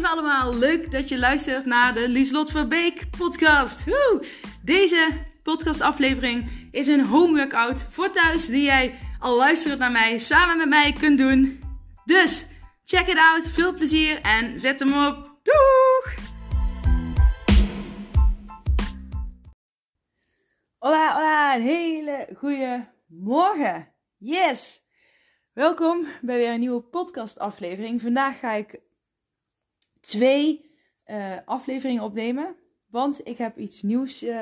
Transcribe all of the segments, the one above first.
lieve allemaal, leuk dat je luistert naar de Lieslot Verbeek podcast. Woe! Deze podcastaflevering is een homeworkout voor thuis die jij al luistert naar mij samen met mij kunt doen. Dus check it out, veel plezier en zet hem op. Doeg! Hola, hola, een hele goede morgen. Yes! Welkom bij weer een nieuwe podcastaflevering. Vandaag ga ik twee uh, afleveringen opnemen. Want ik heb iets nieuws. Uh,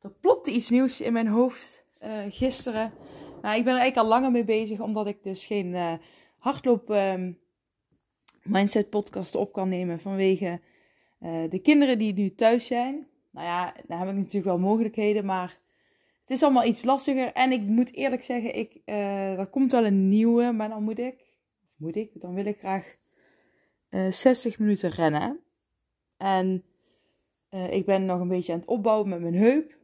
er plopte iets nieuws in mijn hoofd uh, gisteren. Nou, ik ben er eigenlijk al langer mee bezig, omdat ik dus geen hardloop um, mindset podcast op kan nemen vanwege de kinderen die nu thuis zijn. Nou ja, daar heb ik natuurlijk wel mogelijkheden, maar het is allemaal iets lastiger. En ik moet eerlijk zeggen, ik, er komt wel een nieuwe, maar dan moet ik, moet ik, dan wil ik graag 60 eh, minuten rennen. En uh, ik ben nog een beetje aan het opbouwen met mijn heup.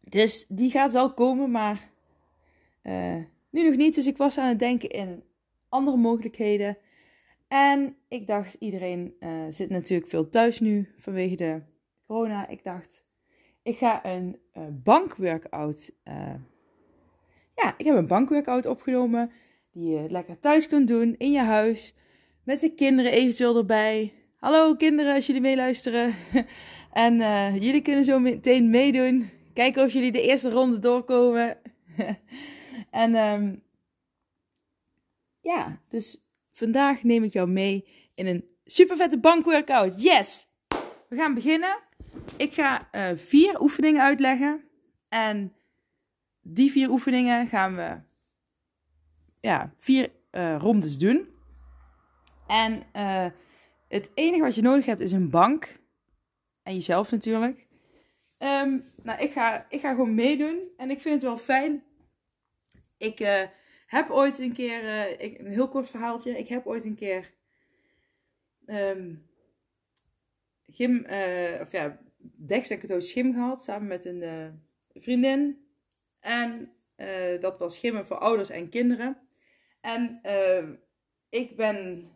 Dus die gaat wel komen, maar uh, nu nog niet. Dus ik was aan het denken in andere mogelijkheden. En ik dacht, iedereen zit natuurlijk veel thuis nu vanwege de corona. Ik dacht, ik ga een bankworkout. ja, ik heb een bankworkout opgenomen. Die je lekker thuis kunt doen in je huis. Met de kinderen eventueel erbij. Hallo kinderen, als jullie meeluisteren. en uh, jullie kunnen zo meteen meedoen. Kijken of jullie de eerste ronde doorkomen. en um, ja, dus vandaag neem ik jou mee in een super vette bankworkout. Yes! We gaan beginnen. Ik ga uh, vier oefeningen uitleggen. En die vier oefeningen gaan we ja, vier uh, rondes doen. En uh, het enige wat je nodig hebt is een bank. En jezelf natuurlijk. Um, nou, ik ga, ik ga gewoon meedoen. En ik vind het wel fijn. Ik uh, heb ooit een keer, ik, een heel kort verhaaltje. Ik heb ooit een keer um, gym, of ja, Dex en schim gehad. Samen met een vriendin. En dat was schimmen voor ouders en kinderen. En ehm, ik ben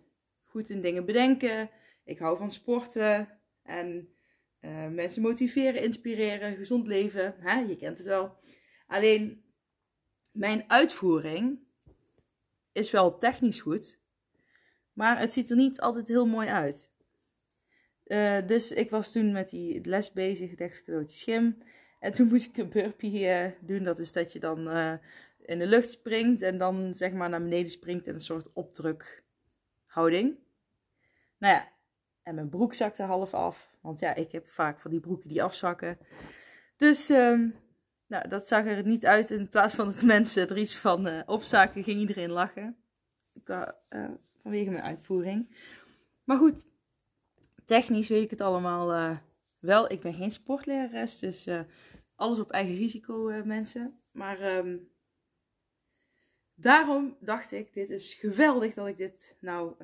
goed in dingen bedenken. Ik hou van sporten en uh, mensen motiveren, inspireren, gezond leven. Hè? Je kent het wel. Alleen mijn uitvoering is wel technisch goed, maar het ziet er niet altijd heel mooi uit. Uh, dus ik was toen met die les bezig, het cadeautje schim. En toen moest ik een burpee uh, doen. Dat is dat je dan in de lucht springt en dan zeg maar naar beneden springt in een soort opdrukhouding. Nou ja, en mijn broek zakte half af. Want ja, ik heb vaak van die broeken die afzakken. Dus um, nou, dat zag er niet uit. In plaats van dat mensen er iets van uh, opzaken, ging iedereen lachen. Uh, vanwege mijn uitvoering. Maar goed, technisch weet ik het allemaal wel. Ik ben geen sportlerares, dus alles op eigen risico, mensen. Maar um, daarom dacht ik, dit is geweldig dat ik dit nou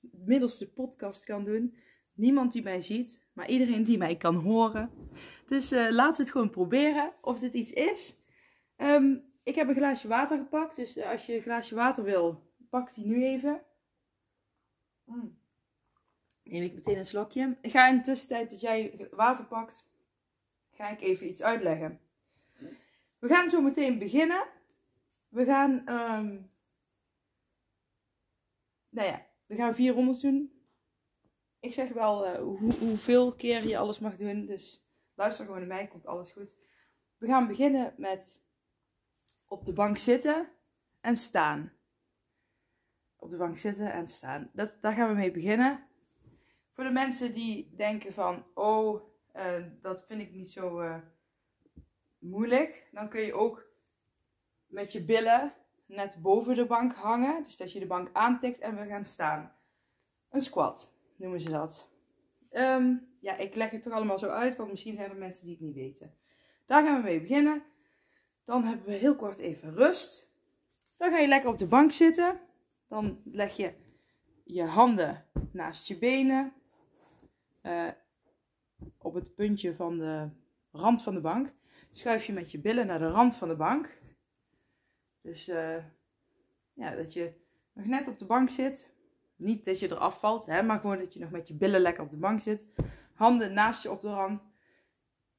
middels de podcast kan doen. Niemand die mij ziet, maar iedereen die mij kan horen. Dus uh, laten we het gewoon proberen of dit iets is. Um, ik heb een glaasje water gepakt, dus uh, als je een glaasje water wil, pak die nu even. Mm. Neem ik meteen een slokje. Ik ga in de tussentijd dat jij water pakt, ga ik even iets uitleggen. We gaan zo meteen beginnen. We gaan, um, nou ja, we gaan 400 doen. Ik zeg wel uh, hoe, hoeveel keer je alles mag doen. Dus luister gewoon naar mij, komt alles goed. We gaan beginnen met op de bank zitten en staan. Op de bank zitten en staan. Dat, daar gaan we mee beginnen. Voor de mensen die denken van, oh, uh, dat vind ik niet zo uh, moeilijk. Dan kun je ook met je billen net boven de bank hangen. Dus dat je de bank aantikt en we gaan staan. Een squat noemen ze dat. Um, ja, ik leg het toch allemaal zo uit, want misschien zijn er mensen die het niet weten. Daar gaan we mee beginnen. Dan hebben we heel kort even rust. Dan ga je lekker op de bank zitten. Dan leg je je handen naast je benen. Uh, op het puntje van de rand van de bank. Schuif je met je billen naar de rand van de bank. Dus uh, ja, dat je nog net op de bank zit. niet dat je eraf valt, hè, maar gewoon dat je nog met je billen lekker op de bank zit. Handen naast je op de rand.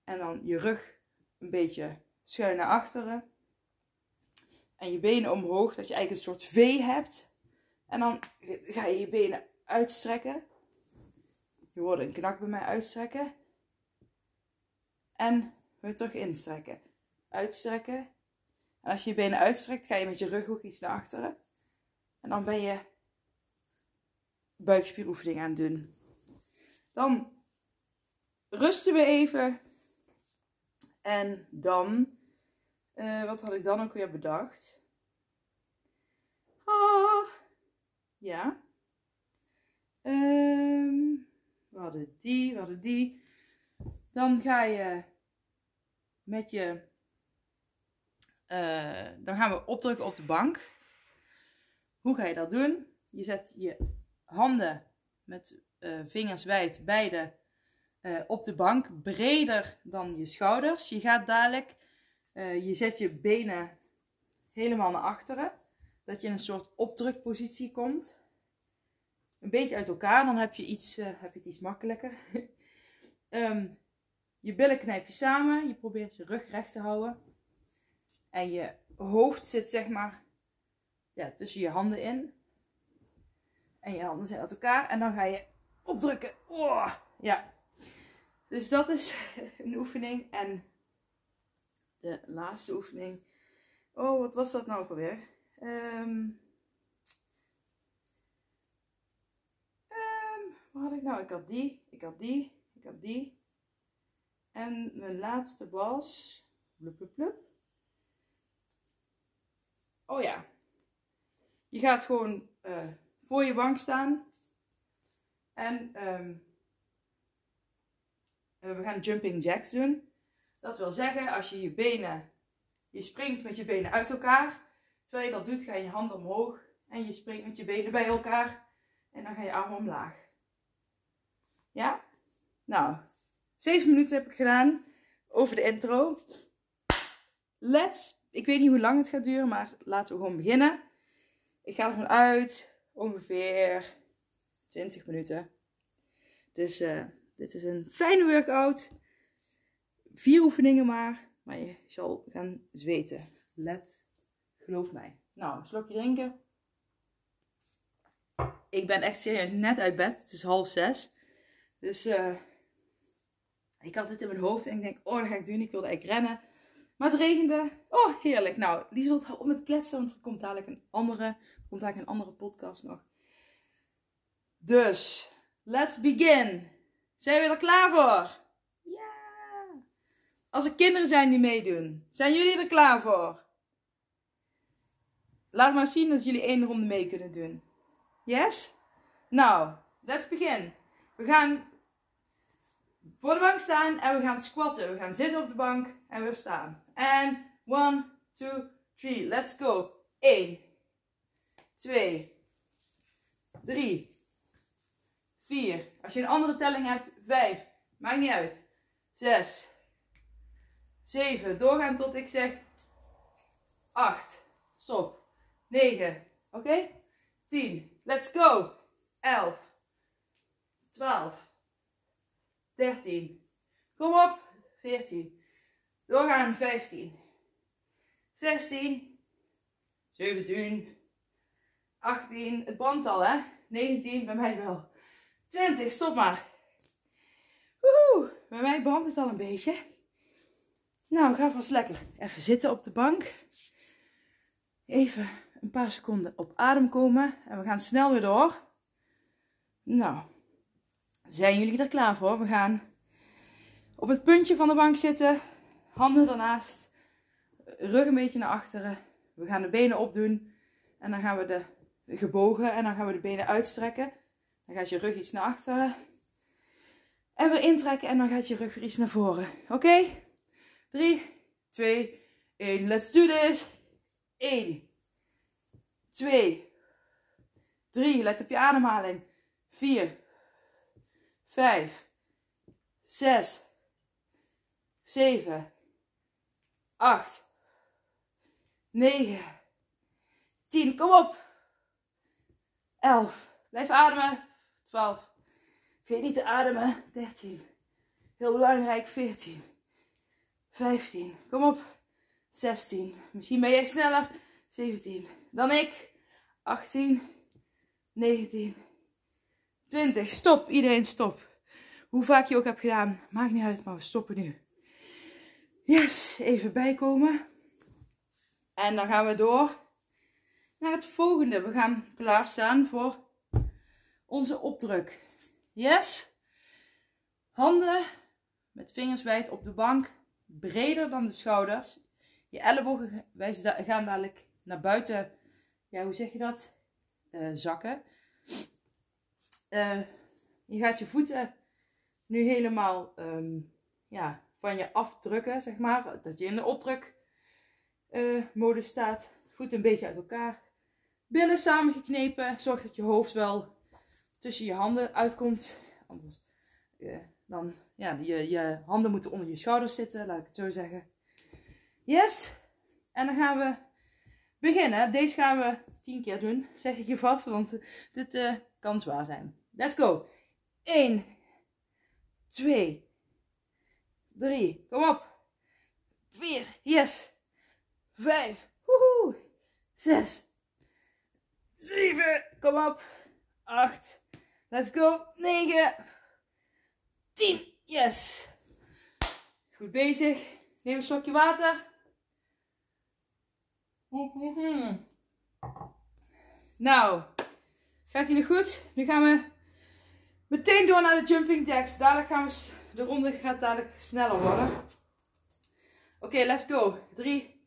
En dan je rug een beetje schuin naar achteren. En je benen omhoog, dat je eigenlijk een soort V hebt. En dan ga je je benen uitstrekken. Je hoort een knak bij mij uitstrekken. En weer terug instrekken. Uitstrekken. Als je je benen uitstrekt, ga je met je rug ook iets naar achteren. En dan ben je buikspieroefening aan het doen. Dan rusten we even. En dan, uh, wat had ik dan ook weer bedacht? Ah, ja. Um, we hadden die, we hadden die. Dan ga je met je. Uh, dan gaan we opdrukken op de bank. Hoe ga je dat doen? Je zet je handen met uh, vingers wijd, beide uh, op de bank, breder dan je schouders. Je gaat dadelijk, je zet je benen helemaal naar achteren, dat je in een soort opdrukpositie komt. Een beetje uit elkaar, dan heb je, iets, heb je het iets makkelijker. um, je billen knijp je samen, je probeert je rug recht te houden. En je hoofd zit zeg maar ja, tussen je handen in. En je handen zijn uit elkaar. En dan ga je opdrukken. Oh, ja. Dus dat is een oefening. En de laatste oefening. Oh, wat was dat nou ook alweer? Um, um, wat had ik nou? Ik had die, ik had die, ik had die. En mijn laatste was. Blup, blup, blup. Oh ja. Je gaat gewoon uh, voor je bank staan. En um, we gaan jumping jacks doen. Dat wil zeggen, als je je benen, je springt met je benen uit elkaar. Terwijl je dat doet, ga je je handen omhoog. En je springt met je benen bij elkaar. En dan ga je armen omlaag. Ja? Nou, 7 minuten heb ik gedaan over de intro. Let's. Ik weet niet hoe lang het gaat duren, maar laten we gewoon beginnen. Ik ga ervan uit ongeveer 20 minuten. Dus uh, dit is een fijne workout. Vier oefeningen maar. Maar je zal gaan zweten. Let, geloof mij. Nou, een slokje drinken. Ik ben echt serieus net uit bed. Het is half zes. Dus uh, ik had het in mijn hoofd en ik denk, oh, dat ga ik doen. Ik wilde eigenlijk rennen. Maar het regende. Oh, heerlijk. Nou, Lieselt, hou op met kletsen, want er komt dadelijk een andere, er komt dadelijk een andere podcast nog. Dus, let's begin. Zijn we er klaar voor? Ja. Als er kinderen zijn die meedoen, zijn jullie er klaar voor? Laat maar zien dat jullie één ronde mee kunnen doen. Yes? Nou, let's begin. We gaan voor de bank staan en we gaan squatten. We gaan zitten op de bank en we staan. En 1, 2, 3, let's go. 1, 2, 3, 4. Als je een andere telling hebt, 5. Maakt niet uit. 6, 7. Doorgaan tot ik zeg 8. Stop. 9. Oké? Okay? 10. Let's go. 11. 12. 13. Kom op. 14. Doorgaan. 15. 16. 17. 18. Het brandt al, hè? 19. Bij mij wel. 20. Stop maar. Woehoe. Bij mij brandt het al een beetje. Nou, ga vast lekker even zitten op de bank. Even een paar seconden op adem komen. En we gaan snel weer door. Nou, zijn jullie er klaar voor? We gaan op het puntje van de bank zitten, handen ernaast, rug een beetje naar achteren. We gaan de benen opdoen en dan gaan we de gebogen en dan gaan we de benen uitstrekken. Dan gaat je rug iets naar achteren. En weer intrekken en dan gaat je rug weer iets naar voren. Oké? 3, 2, 1. Let's do this. 1, 2, 3. Let op je ademhaling. 4, 5, 6, 7, 8, 9, 10. Kom op. 11. Blijf ademen. 12. Vergeet niet te ademen. 13. Heel belangrijk. 14. 15. Kom op. 16. Misschien ben jij sneller. 17. Dan ik. 18. 19. 20. Stop. Iedereen stop. Hoe vaak je ook hebt gedaan. Maakt niet uit, maar we stoppen nu. Yes. Even bijkomen. En dan gaan we door naar het volgende. We gaan klaarstaan voor onze opdruk. Yes. Handen met vingers wijd op de bank. Breder dan de schouders. Je ellebogen gaan dadelijk naar buiten. Ja, hoe zeg je dat? Uh, zakken. Uh, je gaat je voeten nu helemaal um, ja, van je afdrukken, zeg maar. Dat je in de opdruk uh, modus staat. Voeten een beetje uit elkaar. Billen samengeknepen. Zorg dat je hoofd wel tussen je handen uitkomt. Anders uh, dan, ja, je, je handen moeten onder je schouders zitten, laat ik het zo zeggen. Yes. En dan gaan we beginnen. Deze gaan we tien keer doen, zeg ik je vast, want dit uh, kan zwaar zijn. Let's go. 1, 2, 3, kom op. 4, yes. 5, woehoe. 6, 7, kom op. 8, let's go. 9, 10, yes. Goed bezig. Neem een slokje water. Nou, gaat nog goed? Nu gaan we meteen door naar de jumping jacks. Dadelijk gaan we, de ronde gaat dadelijk sneller worden. Oké, let's go. 3,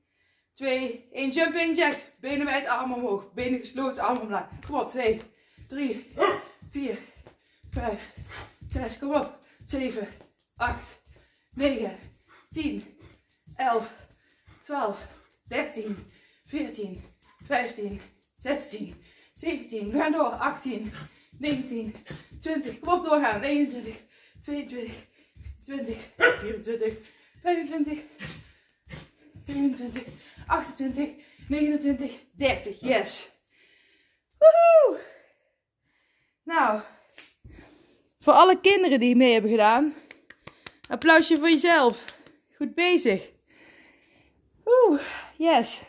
2, 1, jumping jacks. Benen wijd, armen omhoog. Benen gesloten, armen omlaag. Kom op, 2, 3, 4, 5, 6, kom op. 7, 8, 9, 10, 11, 12, 13, 14, 15, 16, 17. We gaan door. 18, 19, 20. Kom op doorgaan. 21, 22, 20, 24, 25, 27, 28, 29, 30. Yes. Woehoe! Nou, voor alle kinderen die mee hebben gedaan, applausje voor jezelf. Goed bezig. Oeh, yes.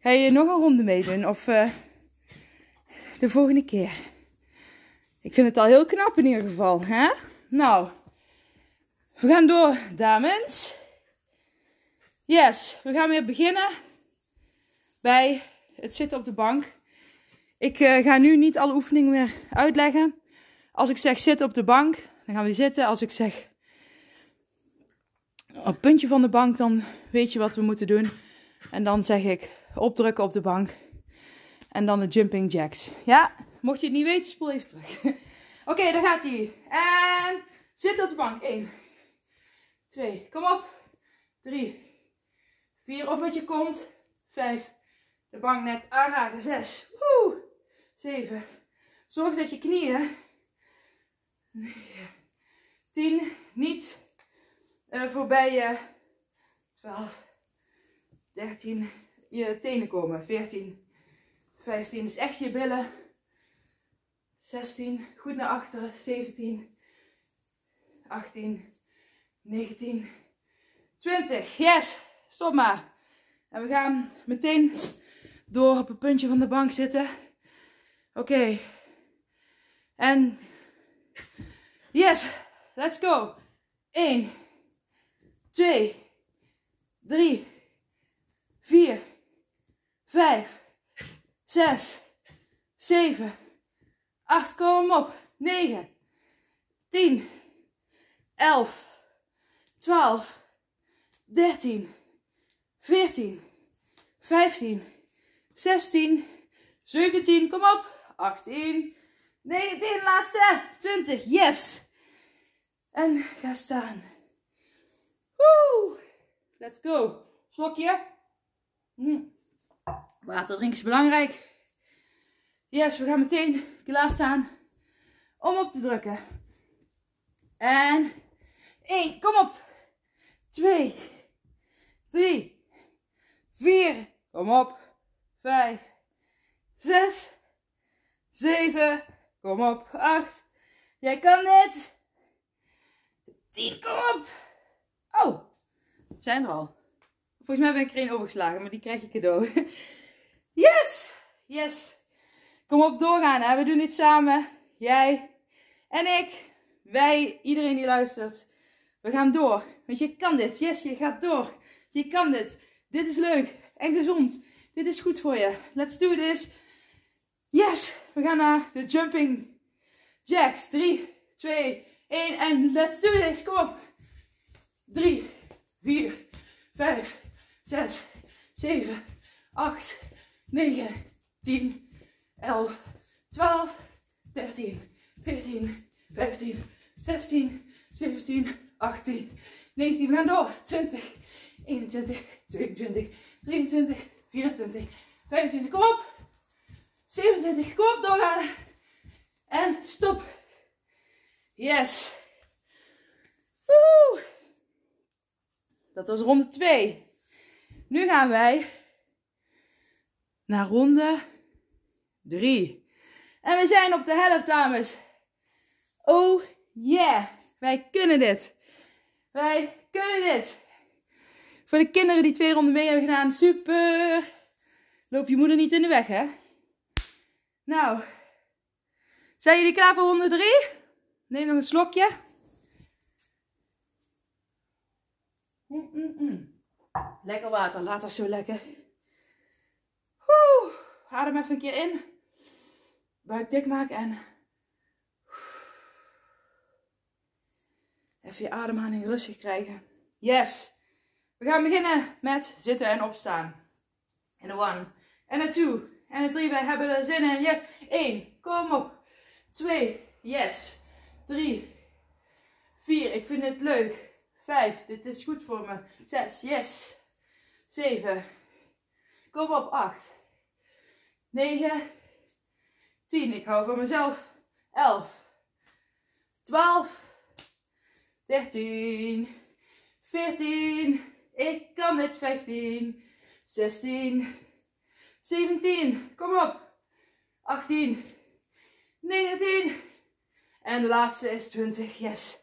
Ga je nog een ronde meedoen of uh, de volgende keer? Ik vind het al heel knap in ieder geval. Hè? Nou, we gaan door, dames. Yes, we gaan weer beginnen bij het zitten op de bank. Ik uh, ga nu niet alle oefeningen meer uitleggen. Als ik zeg zitten op de bank, dan gaan we zitten. Als ik zeg op puntje van de bank, dan weet je wat we moeten doen. En dan zeg ik opdrukken op de bank. En dan de jumping jacks. Ja, mocht je het niet weten, spoel even terug. Oké, okay, daar gaat hij. En zitten op de bank. 1, 2, kom op. 3, 4 of met je kont. 5, de bank net aanraken. 6, 7. Zorg dat je knieën 10, niet uh, voorbij je 12, 13, je tenen komen. 14, 15, dus echt je billen. 16, goed naar achteren. 17, 18, 19, 20. Yes, stop maar. En we gaan meteen door op het puntje van de bank zitten. Oké. Okay. En Yes, let's go. 1, 2, 3, 4, 5, 6, 7, 8, kom op. 9, 10, 11, 12, 13, 14, 15, 16, 17, kom op. 18, 19, laatste. 20, yes. En ga staan. Woe. Let's go. Slokje. Mm. Water drinken is belangrijk. Yes, we gaan meteen klaarstaan om op te drukken. En 1, kom op. 2, 3, 4, kom op. 5, 6, 7. Kom op. 8. Jij kan dit. 10. Kom op. Oh, zijn er al. Volgens mij ben ik er één overgeslagen, maar die krijg je cadeau. Yes! Yes! Kom op, doorgaan. Hè? We doen dit samen. Jij en ik. Wij, iedereen die luistert. We gaan door. Want je kan dit. Yes, je gaat door. Je kan dit. Dit is leuk en gezond. Dit is goed voor je. Let's do this. Yes! We gaan naar de jumping jacks. 3, 2, 1 en let's do this. Kom op. 3, 4, 5, 6, 7, 8, 9, 10, 11, 12, 13, 14, 15, 16, 17, 18, 19. We gaan door. 20, 21, 22, 23, 24, 25. Kom op. 27. Kom op, doorgaan. En stop. Yes. Woe. Dat was ronde 2. Nu gaan wij naar ronde 3. En we zijn op de helft, dames. Oh yeah. Wij kunnen dit. Wij kunnen dit. Voor de kinderen die twee ronden mee hebben gedaan, super. Loop je moeder niet in de weg, hè? Nou, zijn jullie klaar voor ronde 3? Neem nog een slokje. Mm, mm, mm. Lekker water, laat dat zo lekker. Oeh, adem even een keer in. Buik dik maken en... Even je ademhaling rustig krijgen. Yes! We gaan beginnen met zitten en opstaan. En de one, en de two, en de three. Wij hebben er zin in. Yes. 1, kom op. 2, yes. 3, 4, ik vind het leuk. 5, dit is goed voor me. 6, yes. 7, kom op. 8, 9, 10, ik hou van mezelf. 11, 12, 13, 14, ik kan dit 15, 16, 17, kom op. 18, 19 en de laatste is 20, yes.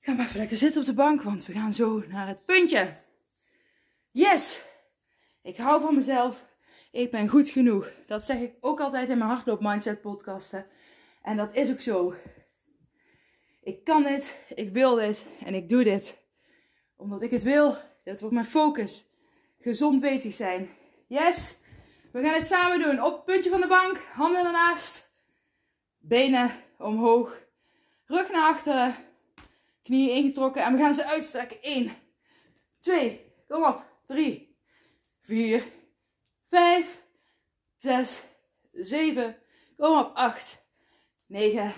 Ga maar even lekker zitten op de bank, want we gaan zo naar het puntje. Yes! Ik hou van mezelf. Ik ben goed genoeg. Dat zeg ik ook altijd in mijn hardloop mindset podcasten. En dat is ook zo. Ik kan dit, ik wil dit en ik doe dit. Omdat ik het wil. Dat wordt mijn focus. Gezond bezig zijn. Yes! We gaan het samen doen. Op het puntje van de bank, handen ernaast. Benen omhoog. Rug naar achteren. Knieën ingetrokken. En we gaan ze uitstrekken. 1, 2, kom op. 3, 4, 5, 6, 7, kom op. 8, 9,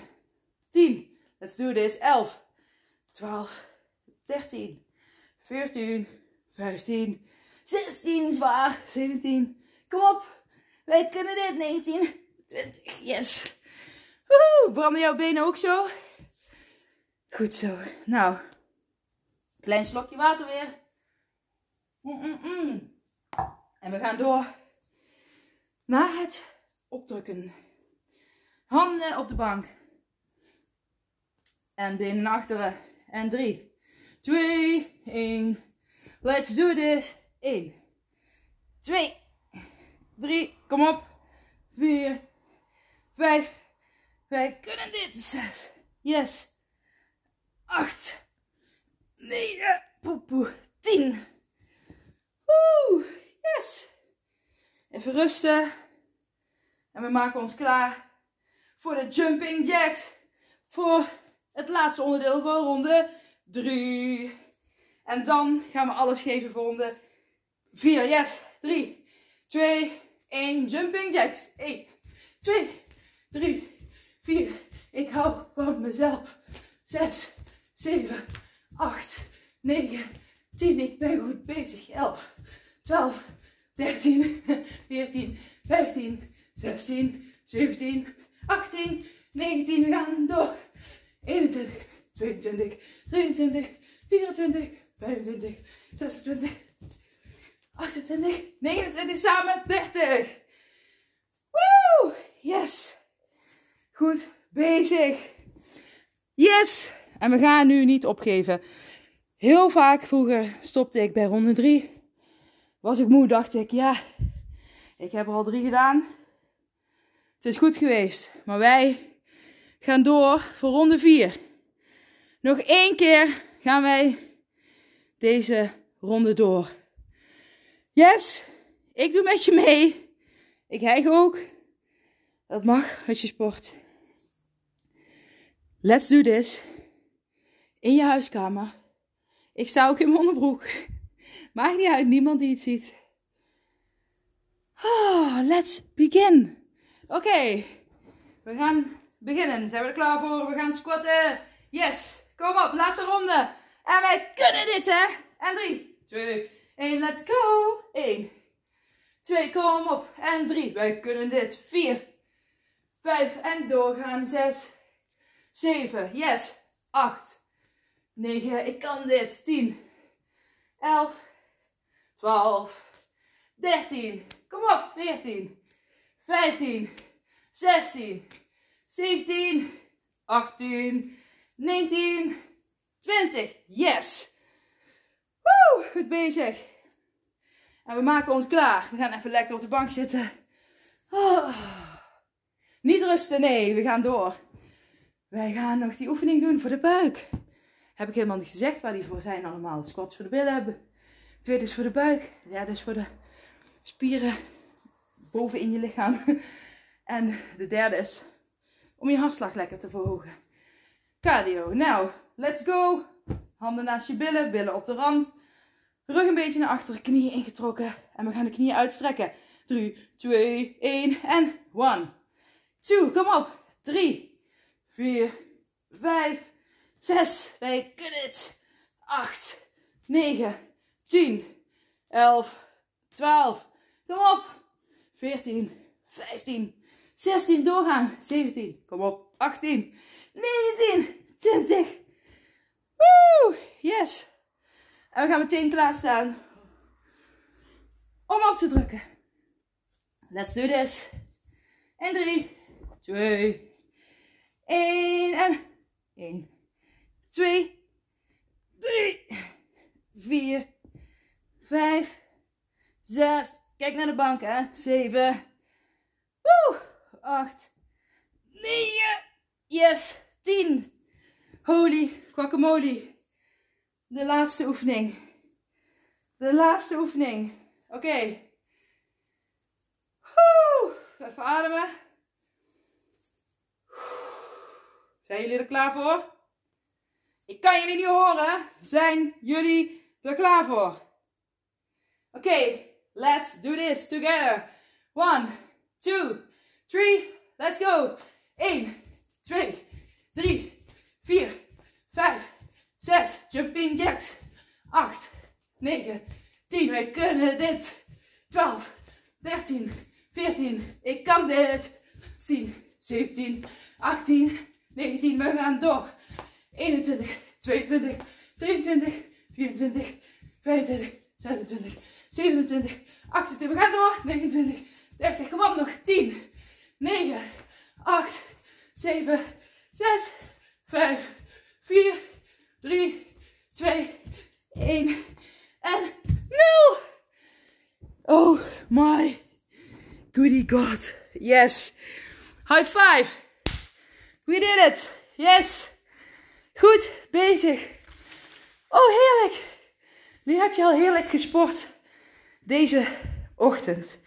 10. Let's do this. 11, 12, 13, 14, 15, 16 zwaar, 17. Kom op. Wij kunnen dit. 19, 20. Yes. Woehoe. Branden jouw benen ook zo? Goed zo. Nou. Klein slokje water weer. Mm -mm -mm. En we gaan door naar het opdrukken. Handen op de bank. En benen achteren. En 3, 2, 1. Let's do this. 1, 2, 3, kom op. 4, 5, wij kunnen dit. 6, yes. 8, 9, poepoe, 10. Woe, yes. Even rusten. En we maken ons klaar voor de jumping jacks. Voor het laatste onderdeel van ronde 3. En dan gaan we alles geven voor ronde 4. Yes. 3, 2, 1. Jumping jacks. 1, 2, 3, 4. Ik hou van mezelf. 6, 7, 8, 9, 10. Ik ben goed bezig. 11, 12, 13, 14, 15, 16, 17, 18, 19. We gaan door. 21, 22, 23, 24, 25, 26, 28, 29, samen 30. Woo! Yes! Goed bezig. Yes! En we gaan nu niet opgeven. Heel vaak vroeger stopte ik bij ronde 3. Was ik moe, dacht ik, ja, ik heb er al drie gedaan. Het is goed geweest. Maar wij gaan door voor ronde 4. Nog één keer gaan wij deze ronde door. Yes, ik doe met je mee. Ik hijg ook. Dat mag als je sport. Let's do this. In je huiskamer. Ik sta ook in mijn onderbroek. Maakt niet uit, niemand die het ziet. Oh, let's begin. Oké, we gaan beginnen. Zijn we er klaar voor? We gaan squatten. Yes, kom op, laatste ronde. En wij kunnen dit, hè? En drie, twee, één, let's go. Eén, twee, kom op. En drie, wij kunnen dit. Vier, vijf en doorgaan. Zes, zeven, yes. Acht, negen, ik kan dit. Tien, elf, twaalf, dertien. Kom op, veertien, vijftien, zestien, zeventien, achttien, negentien, twintig. Yes. Woe, goed bezig. En we maken ons klaar. We gaan even lekker op de bank zitten. Oh. Niet rusten, nee, we gaan door. Wij gaan nog die oefening doen voor de buik. Heb ik helemaal niet gezegd waar die voor zijn allemaal. Squats voor de billen hebben. Tweede is voor de buik. Ja, dus voor de spieren boven in je lichaam. En de derde is om je hartslag lekker te verhogen. Cardio. Nou, let's go. Handen naast je billen, billen op de rand. Rug een beetje naar achteren, knieën ingetrokken. En we gaan de knieën uitstrekken. 3, 2, 1 en 1. 2, kom op. 3, 4, 5, 6. Wij kunnen het. 8, 9, 10, 11, 12. Kom op. 14, 15, 16. Doorgaan. 17. Kom op. 18, 19, 20. Woe! Yes. En we gaan meteen klaarstaan om op te drukken. Let's do this. En 3, 2, 1 en 1, 2, 3, 4, 5, 6. Kijk naar de bank, hè. 7, woe, 8, 9, yes, 10. Holy guacamole. De laatste oefening. De laatste oefening. Oké. Okay. Even ademen. Zijn jullie er klaar voor? Ik kan jullie niet horen. Zijn jullie er klaar voor? Oké, let's do this together. One, two, three, let's go. 1, 2, 3, 4, 5, 6, jumping jacks. 8, 9, 10, wij kunnen dit. 12, 13, 14, ik kan dit. 10, 17, 18, 19, we gaan door. 21, 22, 23, 24, 25, 26, 27, 28, we gaan door. 29, 30, kom op nog. 10, 9, 8, 7, 6, 5, 4, 3, 2, 1 en 0. Oh my goody god. Yes. High five. We did it. Yes. Goed bezig. Oh, heerlijk. Nu heb je al heerlijk gesport deze ochtend.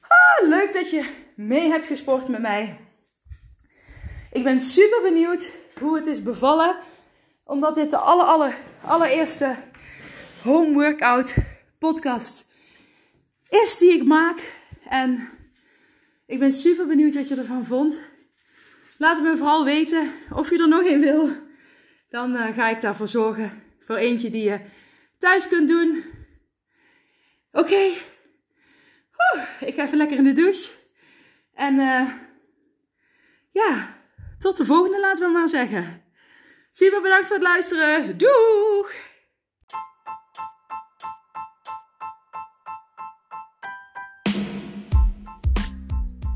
Ah, leuk dat je mee hebt gesport met mij. Ik ben super benieuwd hoe het is bevallen. Omdat dit de aller, aller, allereerste home workout podcast is die ik maak. En ik ben super benieuwd wat je ervan vond. Laat het me vooral weten of je er nog een wil. Dan uh, ga ik daarvoor zorgen. Voor eentje die je thuis kunt doen. Oké. Ik ga even lekker in de douche. En uh, ja, tot de volgende laten we maar zeggen. Super bedankt voor het luisteren. Doeg!